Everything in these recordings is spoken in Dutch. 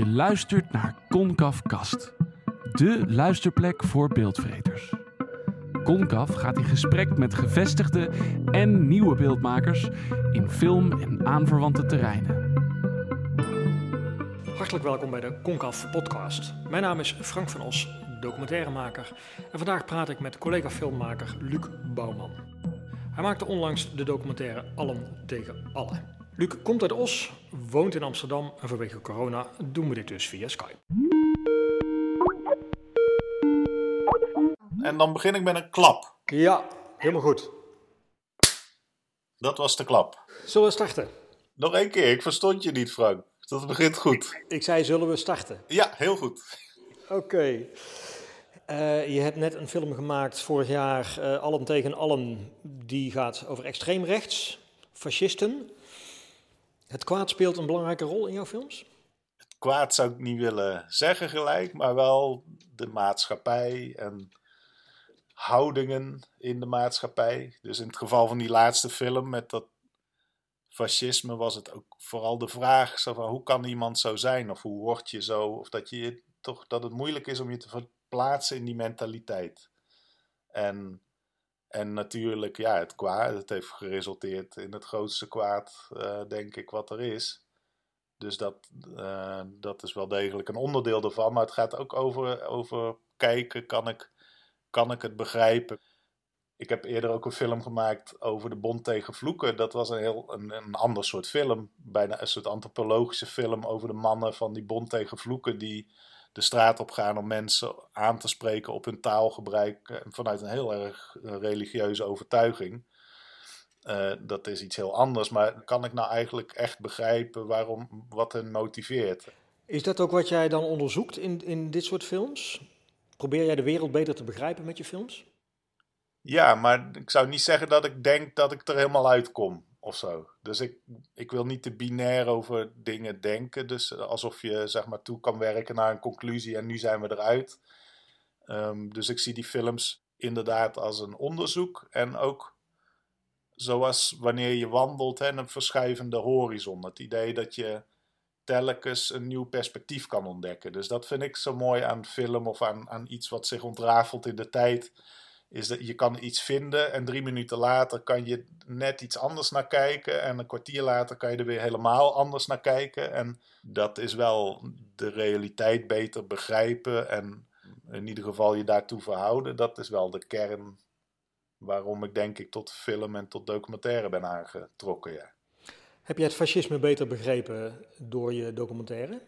Je luistert naar Concaf Kast, de luisterplek voor beeldvreters. Concaf gaat in gesprek met gevestigde en nieuwe beeldmakers in film en aanverwante terreinen. Hartelijk welkom bij de Concaf podcast. Mijn naam is Frank van Os, documentairemaker. En vandaag praat ik met collega-filmmaker Luc Bouwman. Hij maakte onlangs de documentaire Allen tegen Allen. Luc komt uit Os, woont in Amsterdam en vanwege corona doen we dit dus via Skype. En dan begin ik met een klap. Ja, helemaal goed. Dat was de klap. Zullen we starten? Nog één keer, ik verstond je niet, Frank. Dat begint goed. Ik zei, zullen we starten? Ja, heel goed. Oké. Uh, je hebt net een film gemaakt vorig jaar, uh, Allen tegen Allen. Die gaat over extreem rechts, fascisten. Het kwaad speelt een belangrijke rol in jouw films? Het kwaad zou ik niet willen zeggen gelijk, maar wel de maatschappij en houdingen in de maatschappij. Dus in het geval van die laatste film met dat fascisme was het ook vooral de vraag van hoe kan iemand zo zijn of hoe word je zo of dat je toch dat het moeilijk is om je te verplaatsen in die mentaliteit. En en natuurlijk, ja, het kwaad, het heeft geresulteerd in het grootste kwaad, uh, denk ik, wat er is. Dus dat, uh, dat is wel degelijk een onderdeel ervan. Maar het gaat ook over, over kijken, kan ik, kan ik het begrijpen? Ik heb eerder ook een film gemaakt over de Bond tegen Vloeken. Dat was een heel een, een ander soort film. Bijna een soort antropologische film over de mannen van die Bond tegen Vloeken. Die de straat op gaan om mensen aan te spreken op hun taalgebruik eh, vanuit een heel erg eh, religieuze overtuiging. Uh, dat is iets heel anders, maar kan ik nou eigenlijk echt begrijpen waarom, wat hen motiveert? Is dat ook wat jij dan onderzoekt in, in dit soort films? Probeer jij de wereld beter te begrijpen met je films? Ja, maar ik zou niet zeggen dat ik denk dat ik er helemaal uitkom of zo. Dus ik, ik wil niet te binair over dingen denken. Dus alsof je zeg maar toe kan werken naar een conclusie en nu zijn we eruit. Um, dus ik zie die films inderdaad als een onderzoek en ook zoals wanneer je wandelt, hè, een verschuivende horizon. Het idee dat je telkens een nieuw perspectief kan ontdekken. Dus dat vind ik zo mooi aan film of aan, aan iets wat zich ontrafelt in de tijd is dat je kan iets vinden en drie minuten later kan je net iets anders naar kijken. En een kwartier later kan je er weer helemaal anders naar kijken. En dat is wel de realiteit beter begrijpen en in ieder geval je daartoe verhouden. Dat is wel de kern waarom ik denk ik tot film en tot documentaire ben aangetrokken. Ja. Heb jij het fascisme beter begrepen door je documentaire?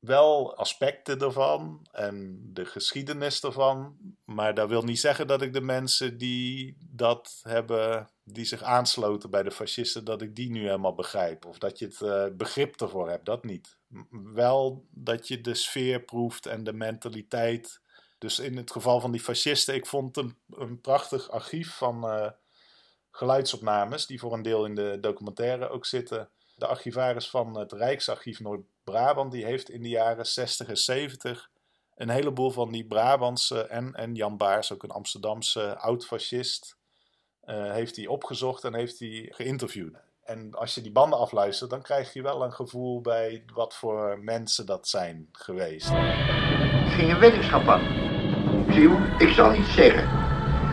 Wel aspecten ervan en de geschiedenis ervan. Maar dat wil niet zeggen dat ik de mensen die dat hebben, die zich aansloten bij de fascisten, dat ik die nu helemaal begrijp. Of dat je het uh, begrip ervoor hebt, dat niet. Wel dat je de sfeer proeft en de mentaliteit. Dus in het geval van die fascisten, ik vond een, een prachtig archief van uh, geluidsopnames, die voor een deel in de documentaire ook zitten. De archivaris van het Rijksarchief Noord Brabant die heeft in de jaren 60 en 70 een heleboel van die Brabantse en, en Jan Baars, ook een Amsterdamse oud-fascist, uh, heeft hij opgezocht en heeft hij geïnterviewd. En als je die banden afluistert, dan krijg je wel een gevoel bij wat voor mensen dat zijn geweest. Ik ging een wetenschap aan. Ik zal iets zeggen.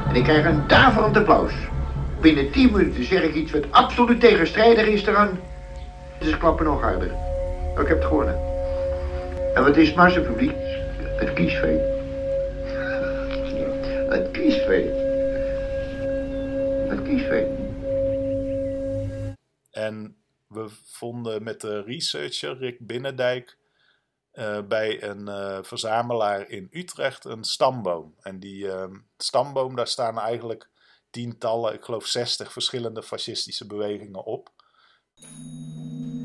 En ik krijg een daverend applaus. Binnen 10 minuten zeg ik iets wat absoluut tegenstrijdig is eraan. Dus klappen nog harder. Oh, ik heb het gewonnen. En wat is het massapubliek? Het kiesvee. Het kiesvee. Het kiesvee. En we vonden met de researcher Rick Binnendijk uh, bij een uh, verzamelaar in Utrecht een stamboom. En die uh, stamboom, daar staan eigenlijk tientallen, ik geloof 60 verschillende fascistische bewegingen op.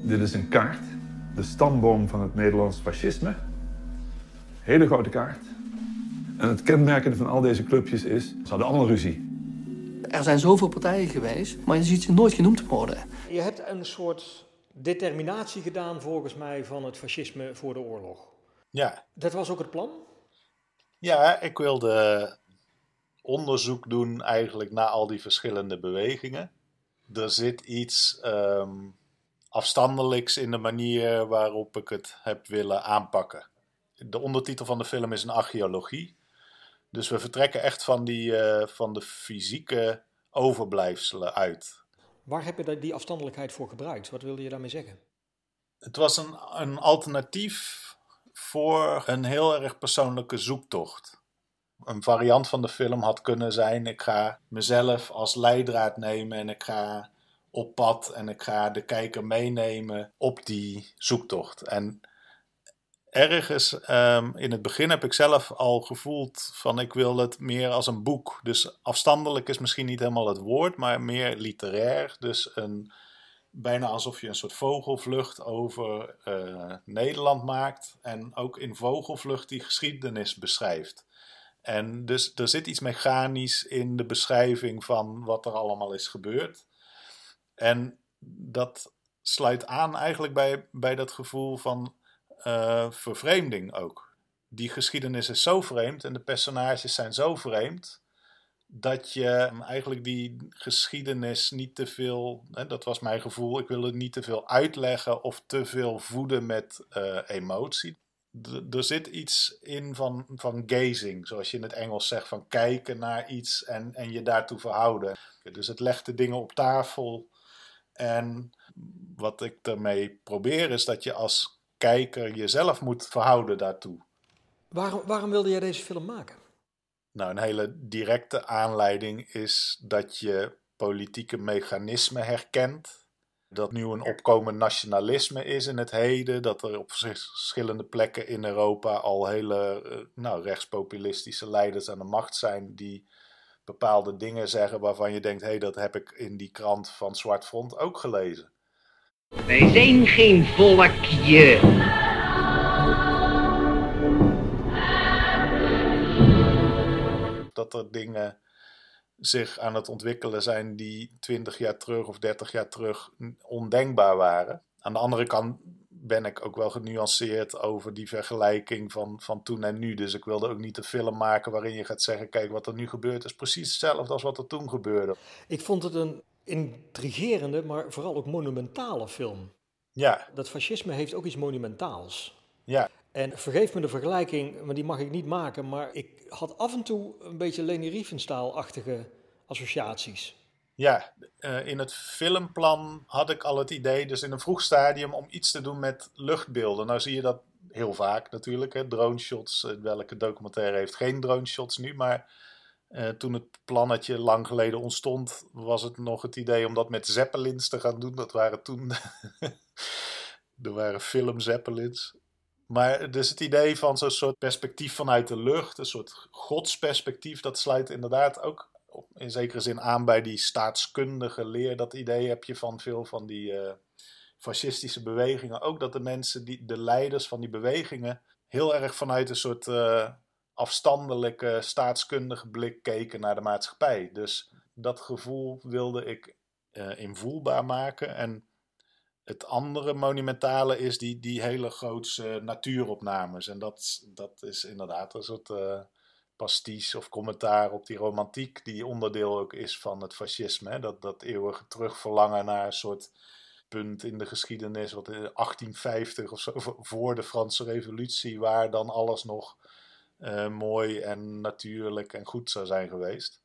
Dit is een kaart de stamboom van het Nederlands fascisme. Hele grote kaart. En het kenmerkende van al deze clubjes is, ze hadden allemaal ruzie. Er zijn zoveel partijen geweest, maar je ziet ze nooit genoemd worden. Je hebt een soort determinatie gedaan, volgens mij, van het fascisme voor de oorlog. Ja. Dat was ook het plan? Ja, ik wilde onderzoek doen eigenlijk naar al die verschillende bewegingen. Er zit iets um, afstandelijks in de manier waarop ik het heb willen aanpakken. De ondertitel van de film is een archeologie. Dus we vertrekken echt van, die, uh, van de fysieke overblijfselen uit. Waar heb je die afstandelijkheid voor gebruikt? Wat wilde je daarmee zeggen? Het was een, een alternatief voor een heel erg persoonlijke zoektocht. Een variant van de film had kunnen zijn: ik ga mezelf als leidraad nemen en ik ga op pad en ik ga de kijker meenemen op die zoektocht. En ergens um, in het begin heb ik zelf al gevoeld van ik wil het meer als een boek. Dus afstandelijk is misschien niet helemaal het woord, maar meer literair. Dus een, bijna alsof je een soort vogelvlucht over uh, Nederland maakt. En ook in vogelvlucht die geschiedenis beschrijft. En dus er zit iets mechanisch in de beschrijving van wat er allemaal is gebeurd. En dat sluit aan eigenlijk bij, bij dat gevoel van uh, vervreemding ook. Die geschiedenis is zo vreemd en de personages zijn zo vreemd dat je eigenlijk die geschiedenis niet te veel, dat was mijn gevoel, ik wil het niet te veel uitleggen of te veel voeden met uh, emotie. er zit iets in van, van gazing, zoals je in het Engels zegt, van kijken naar iets en, en je daartoe verhouden. Dus het legt de dingen op tafel. En wat ik ermee probeer is dat je als kijker jezelf moet verhouden daartoe. Waarom, waarom wilde jij deze film maken? Nou, een hele directe aanleiding is dat je politieke mechanismen herkent. Dat nu een opkomend nationalisme is in het heden. Dat er op verschillende plekken in Europa al hele eh, nou, rechtspopulistische leiders aan de macht zijn. die bepaalde dingen zeggen waarvan je denkt: hé, hey, dat heb ik in die krant van Zwart Front ook gelezen. Wij zijn geen volkje. Dat er dingen zich aan het ontwikkelen zijn die 20 jaar terug of 30 jaar terug ondenkbaar waren. Aan de andere kant ben ik ook wel genuanceerd over die vergelijking van, van toen en nu. Dus ik wilde ook niet een film maken waarin je gaat zeggen: kijk, wat er nu gebeurt is precies hetzelfde als wat er toen gebeurde. Ik vond het een intrigerende, maar vooral ook monumentale film. Ja. Dat fascisme heeft ook iets monumentaals. Ja. En vergeef me de vergelijking, maar die mag ik niet maken, maar ik had af en toe een beetje Leni Riefenstahl-achtige associaties. Ja, uh, in het filmplan had ik al het idee, dus in een vroeg stadium, om iets te doen met luchtbeelden. Nou zie je dat heel vaak natuurlijk, hè, drone shots. Welke documentaire heeft geen drone shots nu, maar uh, toen het plannetje lang geleden ontstond, was het nog het idee om dat met zeppelins te gaan doen. Dat waren toen. er waren film zeppelins. Maar dus het idee van zo'n soort perspectief vanuit de lucht, een soort godsperspectief, dat sluit inderdaad ook in zekere zin aan bij die staatskundige leer. Dat idee heb je van veel van die uh, fascistische bewegingen. Ook dat de mensen, die, de leiders van die bewegingen, heel erg vanuit een soort. Uh, afstandelijke staatskundige blik keken naar de maatschappij. Dus dat gevoel wilde ik uh, invoelbaar maken. En het andere monumentale is die, die hele grootse natuuropnames. En dat, dat is inderdaad een soort pastiche of commentaar op die romantiek, die onderdeel ook is van het fascisme. Hè? Dat, dat eeuwige terugverlangen naar een soort punt in de geschiedenis, wat in 1850 of zo, voor de Franse Revolutie, waar dan alles nog uh, mooi en natuurlijk en goed zou zijn geweest.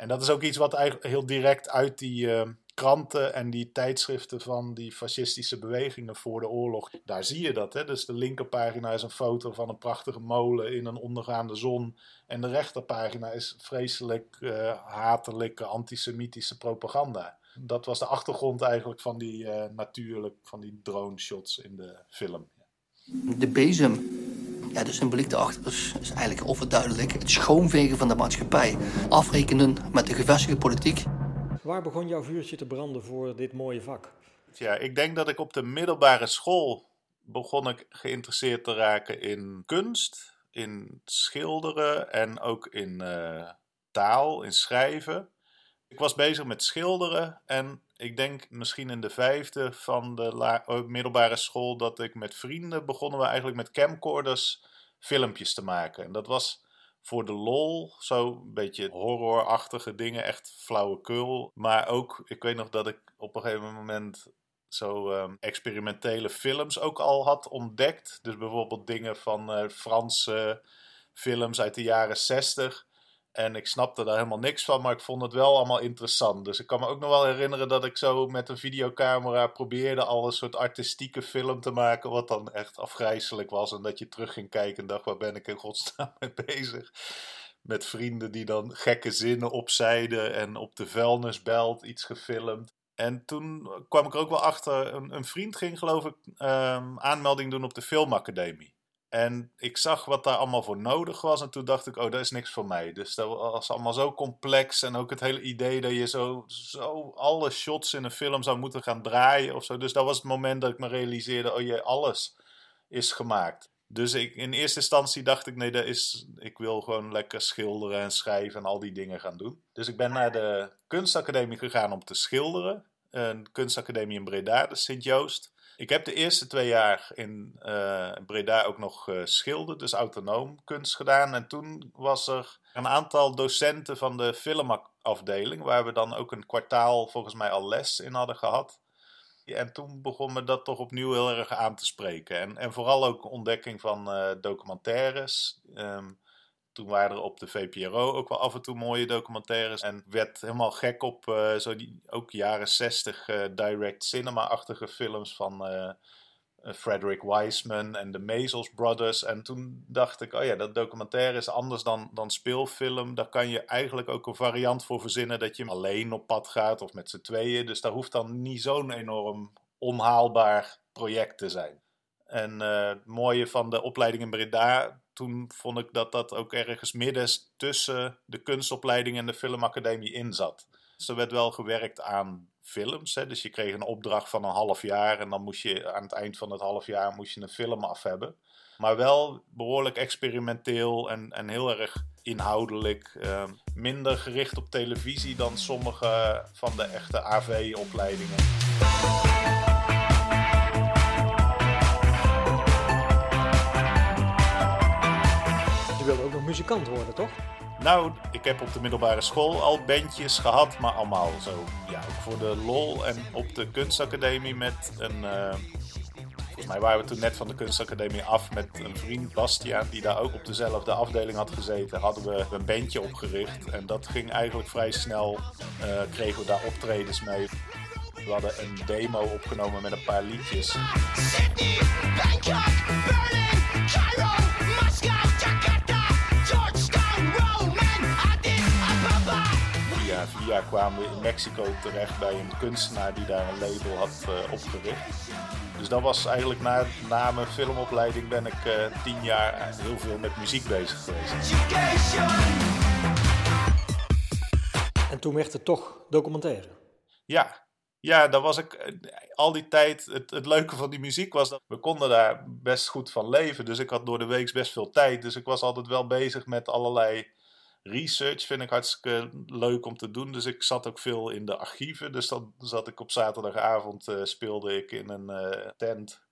En dat is ook iets wat eigenlijk heel direct uit die uh, kranten en die tijdschriften van die fascistische bewegingen voor de oorlog, daar zie je dat. Hè? Dus de linkerpagina is een foto van een prachtige molen in een ondergaande zon. En de rechterpagina is vreselijk uh, hatelijke antisemitische propaganda. Dat was de achtergrond eigenlijk van die natuurlijk, van die drone shots in de film. De bezem ja, de symboliek daarachter is, is eigenlijk overduidelijk. Het schoonvegen van de maatschappij. Afrekenen met de gevestigde politiek. Waar begon jouw vuurtje te branden voor dit mooie vak? Ja, ik denk dat ik op de middelbare school begon ik geïnteresseerd te raken in kunst, in schilderen en ook in uh, taal, in schrijven. Ik was bezig met schilderen en ik denk misschien in de vijfde van de oh, middelbare school dat ik met vrienden begonnen we eigenlijk met camcorders filmpjes te maken. En dat was voor de lol, zo een beetje horrorachtige dingen, echt flauwekul. Maar ook, ik weet nog dat ik op een gegeven moment zo ehm, experimentele films ook al had ontdekt. Dus bijvoorbeeld dingen van eh, Franse films uit de jaren 60. En ik snapte daar helemaal niks van, maar ik vond het wel allemaal interessant. Dus ik kan me ook nog wel herinneren dat ik zo met een videocamera probeerde al een soort artistieke film te maken, wat dan echt afgrijzelijk was. En dat je terug ging kijken en dacht, waar ben ik in godsnaam mee bezig? Met vrienden die dan gekke zinnen opzeiden en op de vuilnisbelt iets gefilmd. En toen kwam ik er ook wel achter, een, een vriend ging geloof ik ehm, aanmelding doen op de filmacademie. En ik zag wat daar allemaal voor nodig was. En toen dacht ik, oh, dat is niks voor mij. Dus dat was allemaal zo complex. En ook het hele idee dat je zo, zo alle shots in een film zou moeten gaan draaien of zo. Dus dat was het moment dat ik me realiseerde, oh jee, alles is gemaakt. Dus ik, in eerste instantie dacht ik, nee, dat is, ik wil gewoon lekker schilderen en schrijven en al die dingen gaan doen. Dus ik ben naar de kunstacademie gegaan om te schilderen. Een kunstacademie in Breda, de Sint-Joost. Ik heb de eerste twee jaar in uh, Breda ook nog uh, dus autonoom kunst gedaan. En toen was er een aantal docenten van de filmafdeling, waar we dan ook een kwartaal volgens mij al les in hadden gehad. En toen begon me dat toch opnieuw heel erg aan te spreken. En, en vooral ook ontdekking van uh, documentaires. Um, toen waren er op de VPRO ook wel af en toe mooie documentaires. En werd helemaal gek op uh, zo die, ook jaren 60 uh, direct cinema-achtige films van uh, Frederick Wiseman en de Measles Brothers. En toen dacht ik, oh ja, dat documentaire is anders dan, dan speelfilm. Daar kan je eigenlijk ook een variant voor verzinnen dat je alleen op pad gaat of met z'n tweeën. Dus daar hoeft dan niet zo'n enorm onhaalbaar project te zijn. En het mooie van de opleiding in Breda toen vond ik dat dat ook ergens midden tussen de kunstopleiding en de filmacademie in zat. Dus er werd wel gewerkt aan films. Hè? Dus je kreeg een opdracht van een half jaar en dan moest je aan het eind van het half jaar moest je een film af hebben. Maar wel behoorlijk experimenteel en, en heel erg inhoudelijk. Uh, minder gericht op televisie dan sommige van de echte AV-opleidingen. Muzikant worden, toch? Nou, ik heb op de middelbare school al bandjes gehad, maar allemaal zo, ja, ook voor de lol. En op de kunstacademie met een, uh, volgens mij waren we toen net van de kunstacademie af met een vriend, Bastiaan, die daar ook op dezelfde afdeling had gezeten, hadden we een bandje opgericht. En dat ging eigenlijk vrij snel, uh, kregen we daar optredens mee. We hadden een demo opgenomen met een paar liedjes. Sydney, Bangkok, Berlin, Cairo, Via, kwamen we in Mexico terecht bij een kunstenaar die daar een label had uh, opgericht. Dus dat was eigenlijk na, na mijn filmopleiding ben ik uh, tien jaar heel veel met muziek bezig geweest. En toen werd het toch documentaire? Ja, ja, daar was ik eh, al die tijd. Het, het leuke van die muziek was dat we konden daar best goed van leven. Dus ik had door de week best veel tijd. Dus ik was altijd wel bezig met allerlei research. Vind ik hartstikke leuk om te doen. Dus ik zat ook veel in de archieven. Dus dan zat ik op zaterdagavond uh, speelde ik in een uh, tent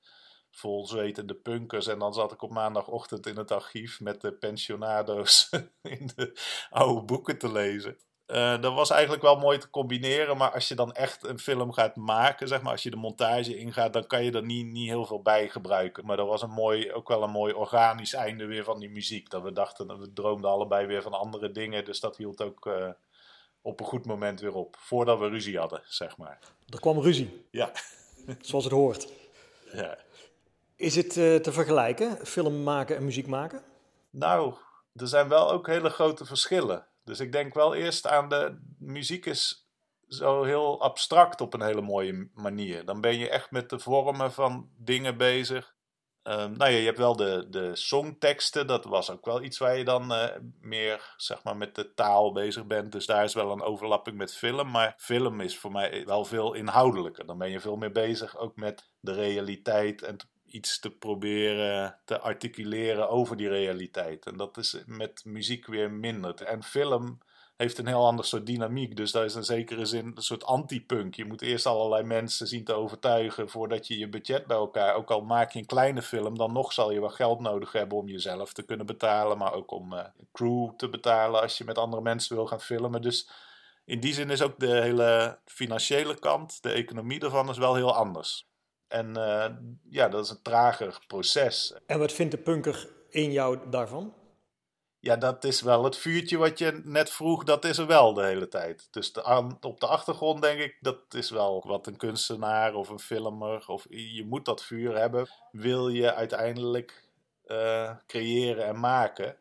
vol zwetende punkers. En dan zat ik op maandagochtend in het archief met de pensionado's in de oude boeken te lezen. Uh, dat was eigenlijk wel mooi te combineren, maar als je dan echt een film gaat maken, zeg maar, als je de montage ingaat, dan kan je er niet, niet heel veel bij gebruiken. Maar dat was een mooi, ook wel een mooi organisch einde weer van die muziek. Dat we dachten, we droomden allebei weer van andere dingen, dus dat hield ook uh, op een goed moment weer op. Voordat we ruzie hadden, zeg maar. Er kwam ruzie. Ja. Zoals het hoort. Ja. Is het uh, te vergelijken, film maken en muziek maken? Nou, er zijn wel ook hele grote verschillen. Dus ik denk wel eerst aan de muziek is zo heel abstract op een hele mooie manier. Dan ben je echt met de vormen van dingen bezig. Um, nou ja, je hebt wel de, de songteksten. Dat was ook wel iets waar je dan uh, meer zeg maar, met de taal bezig bent. Dus daar is wel een overlapping met film. Maar film is voor mij wel veel inhoudelijker. Dan ben je veel meer bezig ook met de realiteit en iets te proberen te articuleren over die realiteit. En dat is met muziek weer minder. En film heeft een heel ander soort dynamiek. Dus daar is in zekere zin een soort anti-punk. Je moet eerst allerlei mensen zien te overtuigen voordat je je budget bij elkaar. Ook al maak je een kleine film, dan nog zal je wel geld nodig hebben om jezelf te kunnen betalen. Maar ook om uh, crew te betalen als je met andere mensen wil gaan filmen. Dus in die zin is ook de hele financiële kant, de economie ervan, is wel heel anders. En eh, ja, dat is een trager proces. En wat vindt de punker in jou daarvan? Ja, dat is wel het vuurtje wat je net vroeg, dat is er wel de hele tijd. Dus de, op de achtergrond denk ik, dat is wel wat een kunstenaar of een filmer, of je moet dat vuur hebben, wil je uiteindelijk eh, creëren en maken.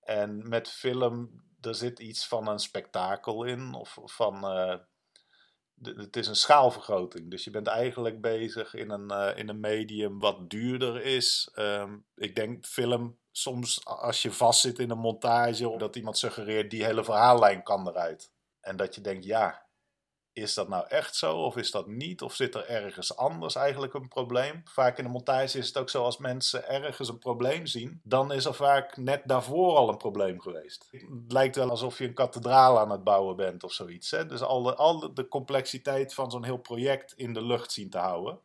En met film, er zit iets van een spektakel in, of van, eh, het is een schaalvergroting. Dus je bent eigenlijk bezig in een, eh, in een medium wat duurder is. Ehm, ik denk film, soms als je vastzit in een montage, dat iemand suggereert die hele verhaallijn kan eruit. En dat je denkt, ja, is dat nou echt zo of is dat niet? Of zit er ergens anders eigenlijk een probleem? Vaak in de montage is het ook zo als mensen ergens een probleem zien, dan is er vaak net daarvoor al een probleem geweest. Het lijkt wel alsof je een kathedraal aan het bouwen bent of zoiets. Hè? Dus al de, complexiteit van zo'n heel project in de lucht zien te houden.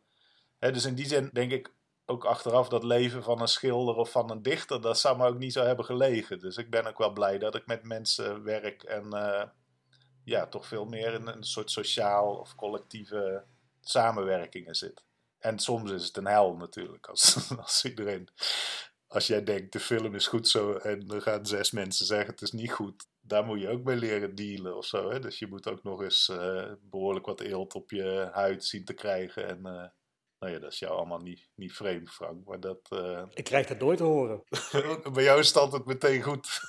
Hè, dus in die zin denk ik ook achteraf dat leven van een schilder of van een dichter, dat zou me ook niet zo hebben gelegen. Dus ik ben ook wel blij dat ik met mensen werk en eh, ja, toch veel meer in een soort sociaal of collectieve samenwerkingen zit. En soms is het een hel natuurlijk, als, als iedereen, als jij denkt de film is goed zo en er gaan zes mensen zeggen het is niet goed, daar moet je ook mee leren dealen of zo. Hè? Dus je moet ook nog eens eh, behoorlijk wat eelt op je huid zien te krijgen en... eh, nou ja, dat is jou allemaal niet, niet vreemd, Frank. Maar dat, eh, Ik krijg dat nooit te horen. bij jou is het altijd meteen goed.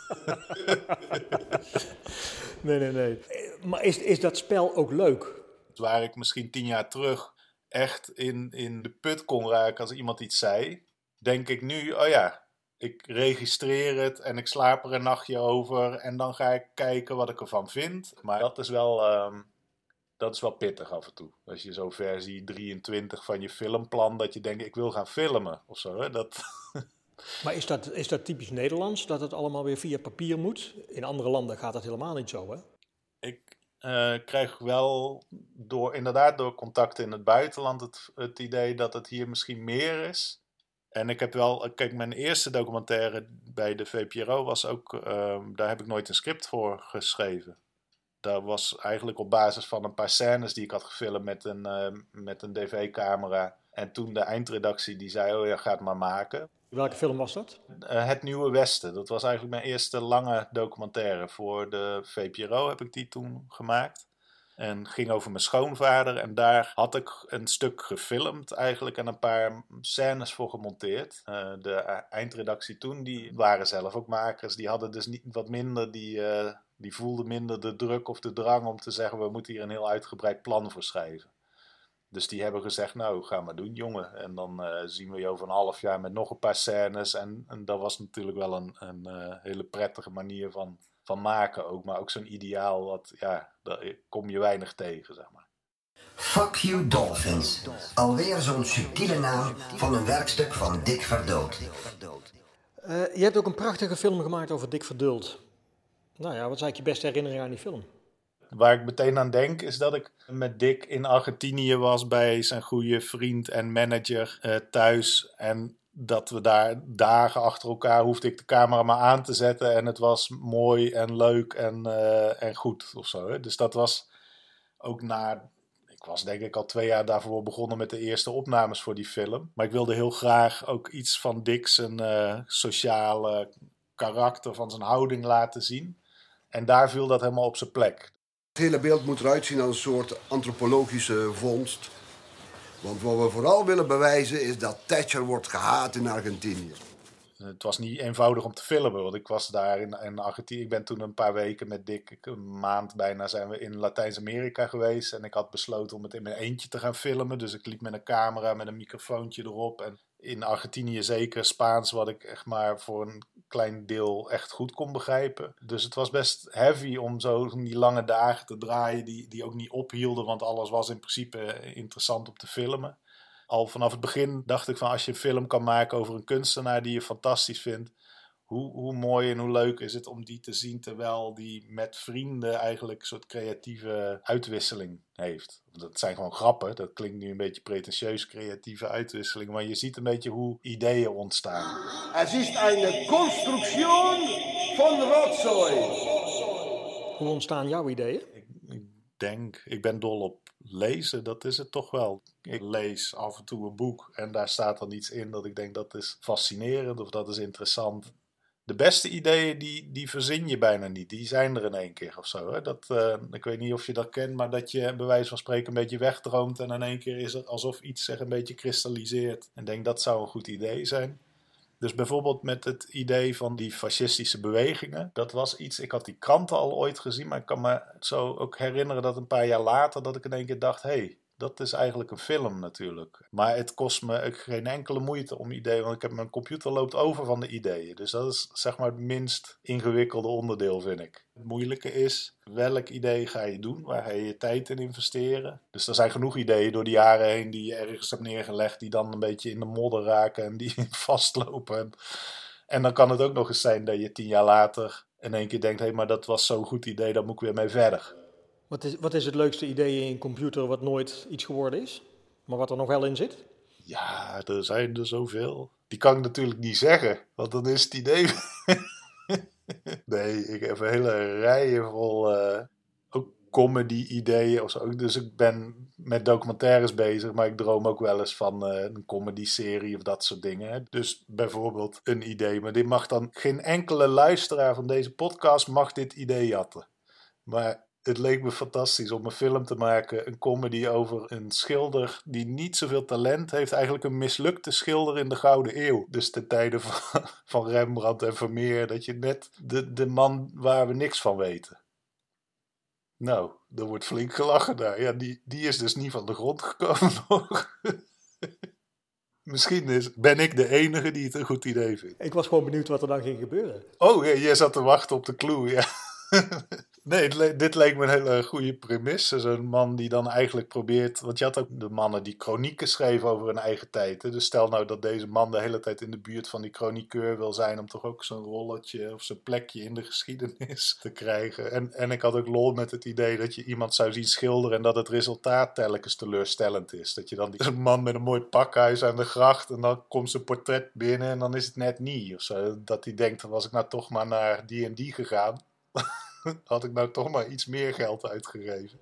Nee, nee, nee. Eh, Maar is, is dat spel ook leuk? Waar ik misschien tien jaar terug echt in, in de put kon raken als iemand iets zei, denk ik nu, oh ja, ik registreer het en ik slaap er een nachtje over en dan ga ik kijken wat ik ervan vind. Maar dat is wel, ehm, dat is wel pittig af en toe. Als je zo versie 23 van je filmplan, dat je denkt, ik wil gaan filmen of zo. Hè? Dat, Maar is dat, is dat typisch Nederlands, dat het allemaal weer via papier moet? In andere landen gaat dat helemaal niet zo, hè? ik eh, krijg wel door, inderdaad door contacten in het buitenland het, het idee dat het hier misschien meer is. En ik heb wel, kijk, mijn eerste documentaire bij de VPRO was ook, ehm, daar heb ik nooit een script voor geschreven. Dat was eigenlijk op basis van een paar scènes die ik had gefilmd met een, eh, met een DV-camera. En toen de eindredactie die zei, oh ja, ga het maar maken. Welke film was dat? Eh, het Nieuwe Westen. Dat was eigenlijk mijn eerste lange documentaire. Voor de VPRO heb ik die toen gemaakt. En ging over mijn schoonvader. En daar had ik een stuk gefilmd eigenlijk en een paar scènes voor gemonteerd. Eh, de e- eindredactie toen, die waren zelf ook makers. Die hadden dus niet wat minder, die, eh, die voelden minder de druk of de drang om te zeggen... we moeten hier een heel uitgebreid plan voor schrijven. Dus die hebben gezegd, nou, ga maar doen, jongen. En dan eh, zien we je over een half jaar met nog een paar scènes. En, en dat was natuurlijk wel een, een eh, hele prettige manier van, van maken ook. Maar ook zo'n ideaal, wat, ja, daar kom je weinig tegen, zeg maar. Fuck You Dolphins. Alweer zo'n subtiele naam van een werkstuk van Dick Verdood. Eh, je hebt ook een prachtige film gemaakt over Dick Verdult. Nou ja, wat is eigenlijk je beste herinnering aan die film? Waar ik meteen aan denk, is dat ik met Dick in Argentinië was bij zijn goede vriend en manager eh, thuis. En dat we daar dagen achter elkaar hoefde ik de camera maar aan te zetten. En het was mooi en leuk en, eh, en goed of zo. Hè? Dus dat was ook na. Ik was denk ik al twee jaar daarvoor begonnen met de eerste opnames voor die film. Maar ik wilde heel graag ook iets van Dick zijn eh, sociale karakter, van zijn houding laten zien. En daar viel dat helemaal op zijn plek. Het hele beeld moet eruit zien als een soort antropologische vondst. Want wat we vooral willen bewijzen is dat Thatcher wordt gehaat in Argentinië. Het was niet eenvoudig om te filmen, want ik was daar in, in Argentinië. Ik ben toen een paar weken met Dick, een maand bijna, zijn we in Latijns-Amerika geweest. En ik had besloten om het in mijn eentje te gaan filmen. Dus ik liep met een camera, met een microfoontje erop. En in Argentinië zeker Spaans, wat ik echt maar voor een klein deel echt goed kon begrijpen. Dus het was best heavy om zo die lange dagen te draaien, die, die ook niet ophielden, want alles was in principe interessant om te filmen. Al vanaf het begin dacht ik van als je een film kan maken over een kunstenaar die je fantastisch vindt, hoe, hoe mooi en hoe leuk is het om die te zien terwijl die met vrienden eigenlijk een soort creatieve uitwisseling heeft. Dat zijn gewoon grappen, dat klinkt nu een beetje pretentieus, creatieve uitwisseling, maar je ziet een beetje hoe ideeën ontstaan. Het is een constructie van rotzooi. Hoe ontstaan jouw ideeën? Ik denk, ik ben dol op lezen, dat is het toch wel. Ik lees af en toe een boek en daar staat dan iets in dat ik denk dat is fascinerend of dat is interessant. De beste ideeën, die, die verzin je bijna niet. Die zijn er in één keer of zo. Hè? Dat, uh, ik weet niet of je dat kent, maar dat je bij wijze van spreken een beetje wegdroomt. En in één keer is het alsof iets zich een beetje kristalliseert. En denk dat zou een goed idee zijn. Dus bijvoorbeeld met het idee van die fascistische bewegingen. Dat was iets, ik had die kranten al ooit gezien, maar ik kan me zo ook herinneren dat een paar jaar later dat ik in één keer dacht, hé, hey, dat is eigenlijk een film natuurlijk. Maar het kost me geen enkele moeite om ideeën, want ik heb mijn computer loopt over van de ideeën. Dus dat is zeg maar het minst ingewikkelde onderdeel, vind ik. Het moeilijke is, welk idee ga je doen? Waar ga je je tijd in investeren? Dus er zijn genoeg ideeën door de jaren heen die je ergens hebt neergelegd, die dan een beetje in de modder raken en die vastlopen. En, dan kan het ook nog eens zijn dat je tien jaar later in één keer denkt, hé, hey, maar dat was zo'n goed idee, daar moet ik weer mee verder. Wat is, wat is het leukste idee in een computer wat nooit iets geworden is, maar wat er nog wel in zit? Ja, er zijn er zoveel. Die kan ik natuurlijk niet zeggen, want dan is het idee. nee, ik heb een hele rijen vol ook comedy-ideeën of zo. Dus ik ben met documentaires bezig, maar ik droom ook wel eens van uh, een comedy-serie of dat soort dingen. Dus bijvoorbeeld een idee, maar dit mag dan geen enkele luisteraar van deze podcast mag dit idee jatten. Maar het leek me fantastisch om een film te maken, een comedy over een schilder die niet zoveel talent heeft. Eigenlijk een mislukte schilder in de Gouden Eeuw. Dus ten tijde van, van Rembrandt en Vermeer. Dat je net de, de man waar we niks van weten. Nou, er wordt flink gelachen daar. Ja, die, die is dus niet van de grond gekomen nog. Misschien is, ben ik de enige die het een goed idee vindt. Ik was gewoon benieuwd wat er dan ging gebeuren. Oh, ja, jij zat te wachten op de clue, ja. Nee, dit leek me een hele goede premisse. Zo'n man die dan eigenlijk probeert. Want je had ook de mannen die chronieken schreven over hun eigen tijd. Hè? Dus stel nou dat deze man de hele tijd in de buurt van die chroniqueur wil zijn. om toch ook zo'n rolletje of zo'n plekje in de geschiedenis te krijgen. En, en ik had ook lol met het idee dat je iemand zou zien schilderen. en dat het resultaat telkens teleurstellend is. Dat je dan die, man met een mooi pakhuis aan de gracht. en dan komt zijn portret binnen en dan is het net niet. Of zo. Dat hij denkt: was ik nou toch maar naar die en die gegaan. had ik nou toch maar iets meer geld uitgegeven.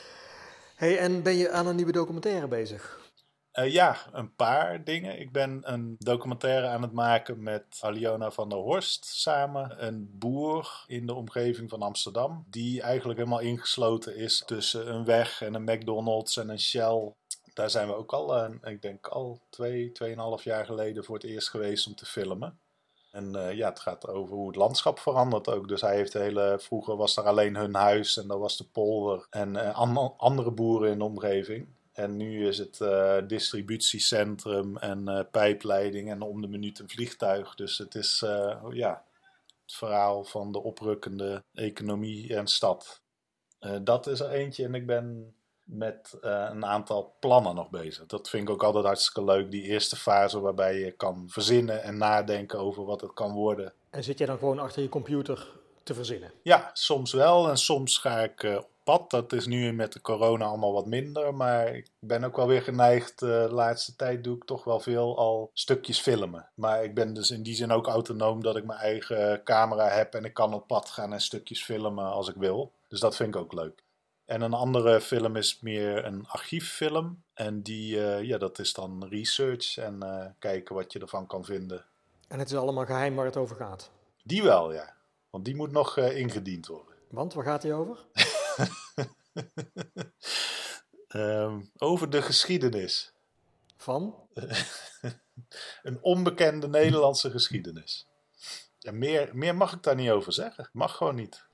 hey, en ben je aan een nieuwe documentaire bezig? Uh, ja, een paar dingen. Ik ben een documentaire aan het maken met Aliona van der Horst samen. Een boer in de omgeving van Amsterdam. Die eigenlijk helemaal ingesloten is tussen een weg en een McDonald's en een Shell. Daar zijn we ook al, uh, ik denk al twee, tweeënhalf jaar geleden voor het eerst geweest om te filmen. En uh, ja, het gaat over hoe het landschap verandert ook. Dus hij heeft hele. Vroeger was er alleen hun huis en dat was de polder. En an andere boeren in de omgeving. En nu is het uh, distributiecentrum en pijpleiding en om de minuut een vliegtuig. Dus het is ja, het verhaal van de oprukkende economie en stad. dat is er eentje en ik ben met uh, een aantal plannen nog bezig. Dat vind ik ook altijd hartstikke leuk. Die eerste fase waarbij je kan verzinnen en nadenken over wat het kan worden. En zit jij dan gewoon achter je computer te verzinnen? Ja, soms wel. En soms ga ik uh, op pad. Dat is nu met de corona allemaal wat minder. Maar ik ben ook wel weer geneigd. Uh, de laatste tijd doe ik toch wel veel al stukjes filmen. Maar ik ben dus in die zin ook autonoom dat ik mijn eigen camera heb. En ik kan op pad gaan en stukjes filmen als ik wil. Dus dat vind ik ook leuk. En een andere film is meer een archieffilm. En die, uh, ja, dat is dan research en uh, kijken wat je ervan kan vinden. En het is allemaal geheim waar het over gaat? Die wel, ja. Want die moet nog uh, ingediend worden. Want, waar gaat die over? um, over de geschiedenis. Van? een onbekende Nederlandse geschiedenis. Ja, meer, meer mag ik daar niet over zeggen. Mag gewoon niet.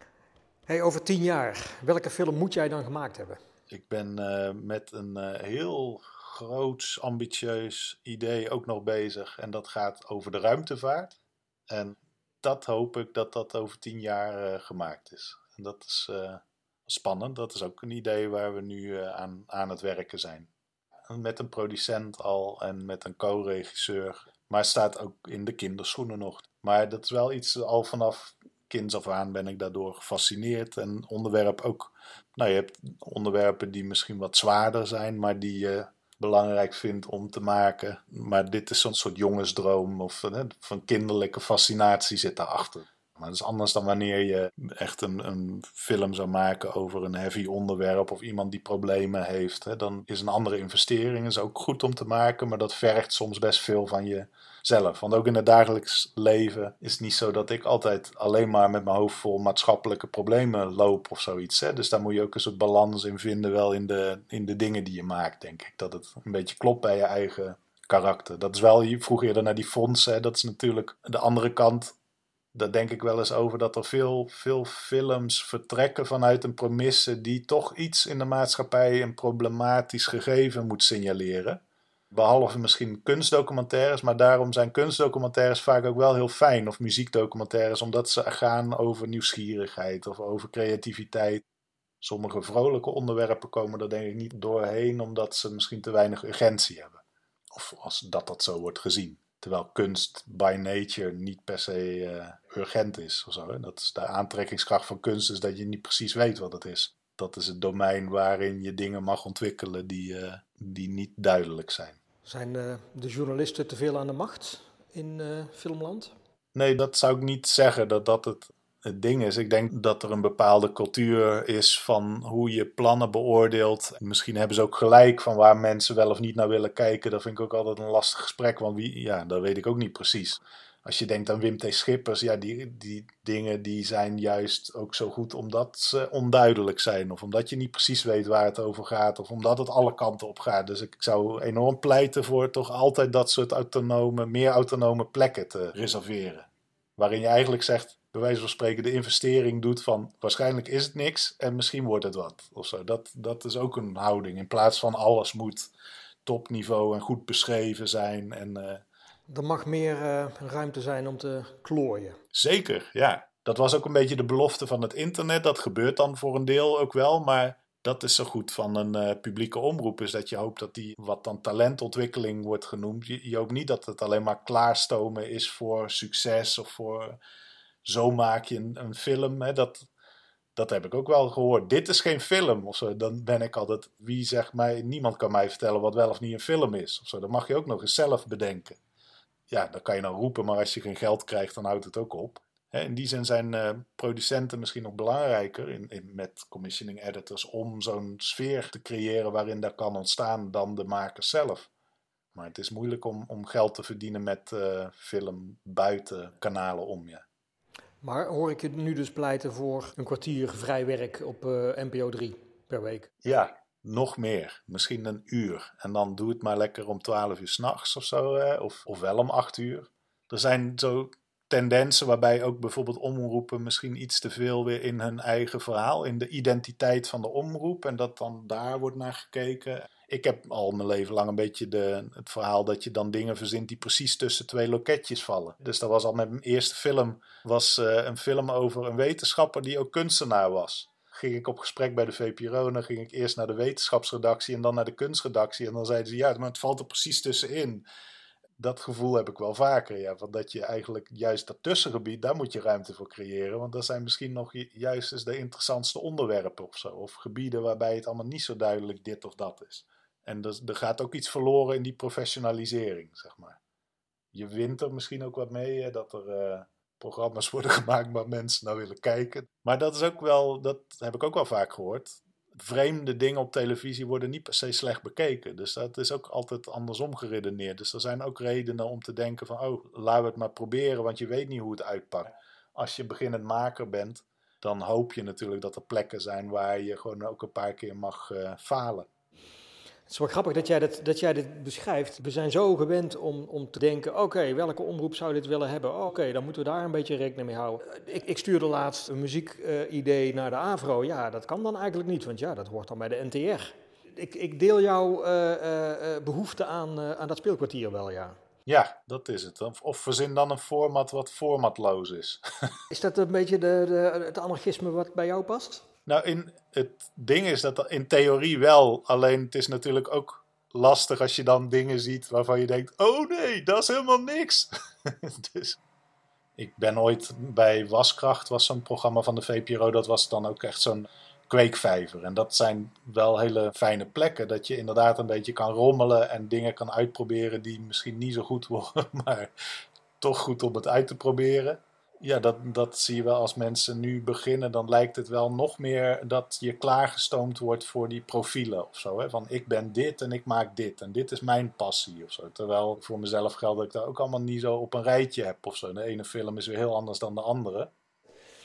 Hey, over tien jaar, welke film moet jij dan gemaakt hebben? Ik ben uh, met een uh, heel groot, ambitieus idee ook nog bezig. En dat gaat over de ruimtevaart. En dat hoop ik dat dat over tien jaar uh, gemaakt is. En dat is spannend. Dat is ook een idee waar we nu aan, aan het werken zijn. Met een producent al en met een co-regisseur. Maar het staat ook in de kinderschoenen nog. Maar dat is wel iets al vanaf kinds af aan ben ik daardoor gefascineerd. En onderwerp ook, nou je hebt onderwerpen die misschien wat zwaarder zijn, maar die je belangrijk vindt om te maken. Maar dit is zo'n soort jongensdroom of van kinderlijke fascinatie zit daarachter. Maar dat is anders dan wanneer je echt een, een film zou maken over een heavy onderwerp of iemand die problemen heeft. Hè. Dan is een andere investering is ook goed om te maken, maar dat vergt soms best veel van jezelf. Want ook in het dagelijks leven is het niet zo dat ik altijd alleen maar met mijn hoofd vol maatschappelijke problemen loop of zoiets. Hè. Dus daar moet je ook een soort balans in vinden, wel in de, in de dingen die je maakt, denk ik. Dat het een beetje klopt bij je eigen karakter. Dat is wel, je vroeg eerder naar die fondsen, dat is natuurlijk de andere kant daar denk ik wel eens over dat er veel, veel films vertrekken vanuit een premisse die toch iets in de maatschappij een problematisch gegeven moet signaleren. Behalve misschien kunstdocumentaires, maar daarom zijn kunstdocumentaires vaak ook wel heel fijn. Of muziekdocumentaires, omdat ze gaan over nieuwsgierigheid of over creativiteit. Sommige vrolijke onderwerpen komen er denk ik niet doorheen, omdat ze misschien te weinig urgentie hebben. Of als dat dat zo wordt gezien. Terwijl kunst by nature niet per se uh, urgent is. Of zo, hè? Dat is de aantrekkingskracht van kunst, is dat je niet precies weet wat het is. Dat is het domein waarin je dingen mag ontwikkelen die, uh, die niet duidelijk zijn. Zijn uh, de journalisten te veel aan de macht in filmland? Nee, dat zou ik niet zeggen dat dat het het ding is, ik denk dat er een bepaalde cultuur is van hoe je plannen beoordeelt. Misschien hebben ze ook gelijk van waar mensen wel of niet naar willen kijken. Dat vind ik ook altijd een lastig gesprek, want wie, ja, dat weet ik ook niet precies. Als je denkt aan Wim T. Schippers, ja, die, die dingen die zijn juist ook zo goed omdat ze onduidelijk zijn. Of omdat je niet precies weet waar het over gaat. Of omdat het alle kanten op gaat. Dus ik zou enorm pleiten voor toch altijd dat soort autonome, meer autonome plekken te reserveren. Waarin je eigenlijk zegt, bij wijze van spreken de investering doet van waarschijnlijk is het niks en misschien wordt het wat. Of zo. Dat, dat is ook een houding. In plaats van alles moet topniveau en goed beschreven zijn. En, uh, er mag meer uh, ruimte zijn om te klooien. Zeker, ja. Dat was ook een beetje de belofte van het internet. Dat gebeurt dan voor een deel ook wel, maar dat is zo goed van een uh, publieke omroep. Is dat je hoopt dat die, wat dan talentontwikkeling wordt genoemd. Je, je hoopt niet dat het alleen maar klaarstomen is voor succes of voor zo maak je een, een film. Hè, dat, dat heb ik ook wel gehoord. Dit is geen film of zo. Dan ben ik altijd, wie zegt mij, niemand kan mij vertellen wat wel of niet een film is. Of zo. Dat mag je ook nog eens zelf bedenken. Ja, dat kan je nou roepen, maar als je geen geld krijgt, dan houdt het ook op. in die zin zijn uh, producenten misschien nog belangrijker in, met commissioning editors om zo'n sfeer te creëren waarin dat kan ontstaan dan de makers zelf. Maar het is moeilijk om, om geld te verdienen met uh, film buiten kanalen om. Ja. Maar hoor ik je nu dus pleiten voor een kwartier vrij werk op uh, NPO 3 per week? Ja, nog meer. Misschien een uur. En dan doe het maar lekker om 12 uur s'nachts of zo. Of, of wel om 8 uur. Er zijn zo tendensen waarbij ook bijvoorbeeld omroepen misschien iets te veel weer in hun eigen verhaal, in de identiteit van de omroep en dat dan daar wordt naar gekeken ik heb al mijn leven lang een beetje de, het verhaal dat je dan dingen verzint die precies tussen twee loketjes vallen. Dus dat was al met mijn eerste film, was uh, een film over een wetenschapper die ook kunstenaar was. Ging ik op gesprek bij de VPRO, dan ging ik eerst naar de wetenschapsredactie en dan naar de kunstredactie. En dan zeiden ze, ja, maar het valt er precies tussenin. Dat gevoel heb ik wel vaker, ja. Van dat je eigenlijk juist dat tussengebied, daar moet je ruimte voor creëren. Want dat zijn misschien nog juist de interessantste onderwerpen of zo. Of gebieden waarbij het allemaal niet zo duidelijk dit of dat is. En er, er gaat ook iets verloren in die professionalisering, zeg maar. Je wint er misschien ook wat mee, hè, dat er uh, programma's worden gemaakt waar mensen naar willen kijken. Maar dat is ook wel, dat heb ik ook wel vaak gehoord. Vreemde dingen op televisie worden niet per se slecht bekeken. Dus dat is ook altijd andersom geredeneerd. Dus er zijn ook redenen om te denken van, oh, laten we het maar proberen, want je weet niet hoe het uitpakt. Als je beginnend maker bent, dan hoop je natuurlijk dat er plekken zijn waar je gewoon ook een paar keer mag uh, falen. Het is wel grappig dat jij, dat, dat jij dit beschrijft. We zijn zo gewend om, om te denken, oké, welke omroep zou dit willen hebben? Oké, dan moeten we daar een beetje rekening mee houden. Ik, ik stuurde laatst een muziekidee uh, naar de AVRO. Ja, dat kan dan eigenlijk niet, want ja, dat hoort dan bij de NTR. Ik, ik deel jouw uh, uh, behoefte aan, aan dat speelkwartier wel, ja. Ja, dat is het. Of, of verzin dan een format wat formatloos is. is dat een beetje de, de, het anarchisme wat bij jou past? Nou, in, het ding is dat in theorie wel. Alleen het is natuurlijk ook lastig als je dan dingen ziet waarvan je denkt: oh nee, dat is helemaal niks. dus ik ben ooit bij Waskracht, was zo'n programma van de VPRO, dat was dan ook echt zo'n kweekvijver. En dat zijn wel hele fijne plekken, dat je inderdaad een beetje kan rommelen en dingen kan uitproberen die misschien niet zo goed worden, maar toch goed om het uit te proberen ja, dat, dat zie je wel als mensen nu beginnen. Dan lijkt het wel nog meer dat je klaargestoomd wordt voor die profielen of zo. Hè? Van ik ben dit en ik maak dit en dit is mijn passie of zo. Terwijl voor mezelf geldt dat ik dat ook allemaal niet zo op een rijtje heb of zo. De ene film is weer heel anders dan de andere.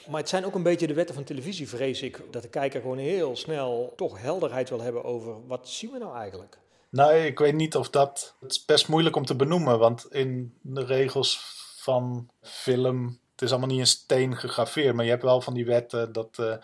Maar het zijn ook een beetje de wetten van televisie, vrees ik. Dat de kijker gewoon heel snel toch helderheid wil hebben over wat zien we nou eigenlijk. Nou, ik weet niet of dat. Het is best moeilijk om te benoemen, want in de regels van film. Is allemaal niet in steen gegraveerd, maar je hebt wel van die wetten dat. eh,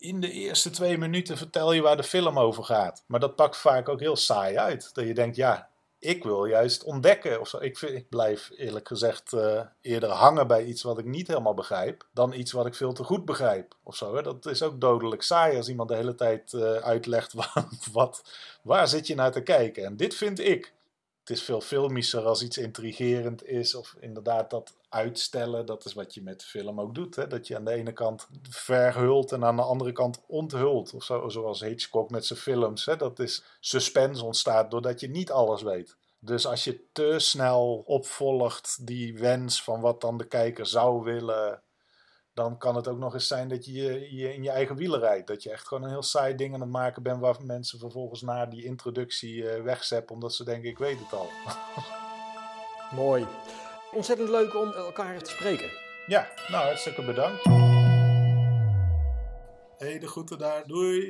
in de eerste twee minuten vertel je waar de film over gaat. Maar dat pakt vaak ook heel saai uit. Dat je denkt, ja, ik wil juist ontdekken. Of zo. Ik, vind, ik blijf eerlijk gezegd eh, eerder hangen bij iets wat ik niet helemaal begrijp. dan iets wat ik veel te goed begrijp. Of zo, hè. Dat is ook dodelijk saai als iemand de hele tijd eh, uitlegt wat, wat, waar zit je naar te kijken. En dit vind ik. Het is veel filmischer als iets intrigerend is. Of inderdaad dat uitstellen. Dat is wat je met film ook doet. Hè? Dat je aan de ene kant verhult en aan de andere kant onthult. Of zo, zoals Hitchcock met zijn films. Hè? Dat is suspense ontstaat doordat je niet alles weet. Dus als je te snel opvolgt die wens van wat dan de kijker zou willen, dan kan het ook nog eens zijn dat je, je je in je eigen wielen rijdt. Dat je echt gewoon een heel saai ding aan het maken bent waar mensen vervolgens na die introductie wegzeppen omdat ze denken ik weet het al. Mooi. Ontzettend leuk om elkaar te spreken. Ja, nou hartstikke bedankt. Hey, de groeten daar. Doei.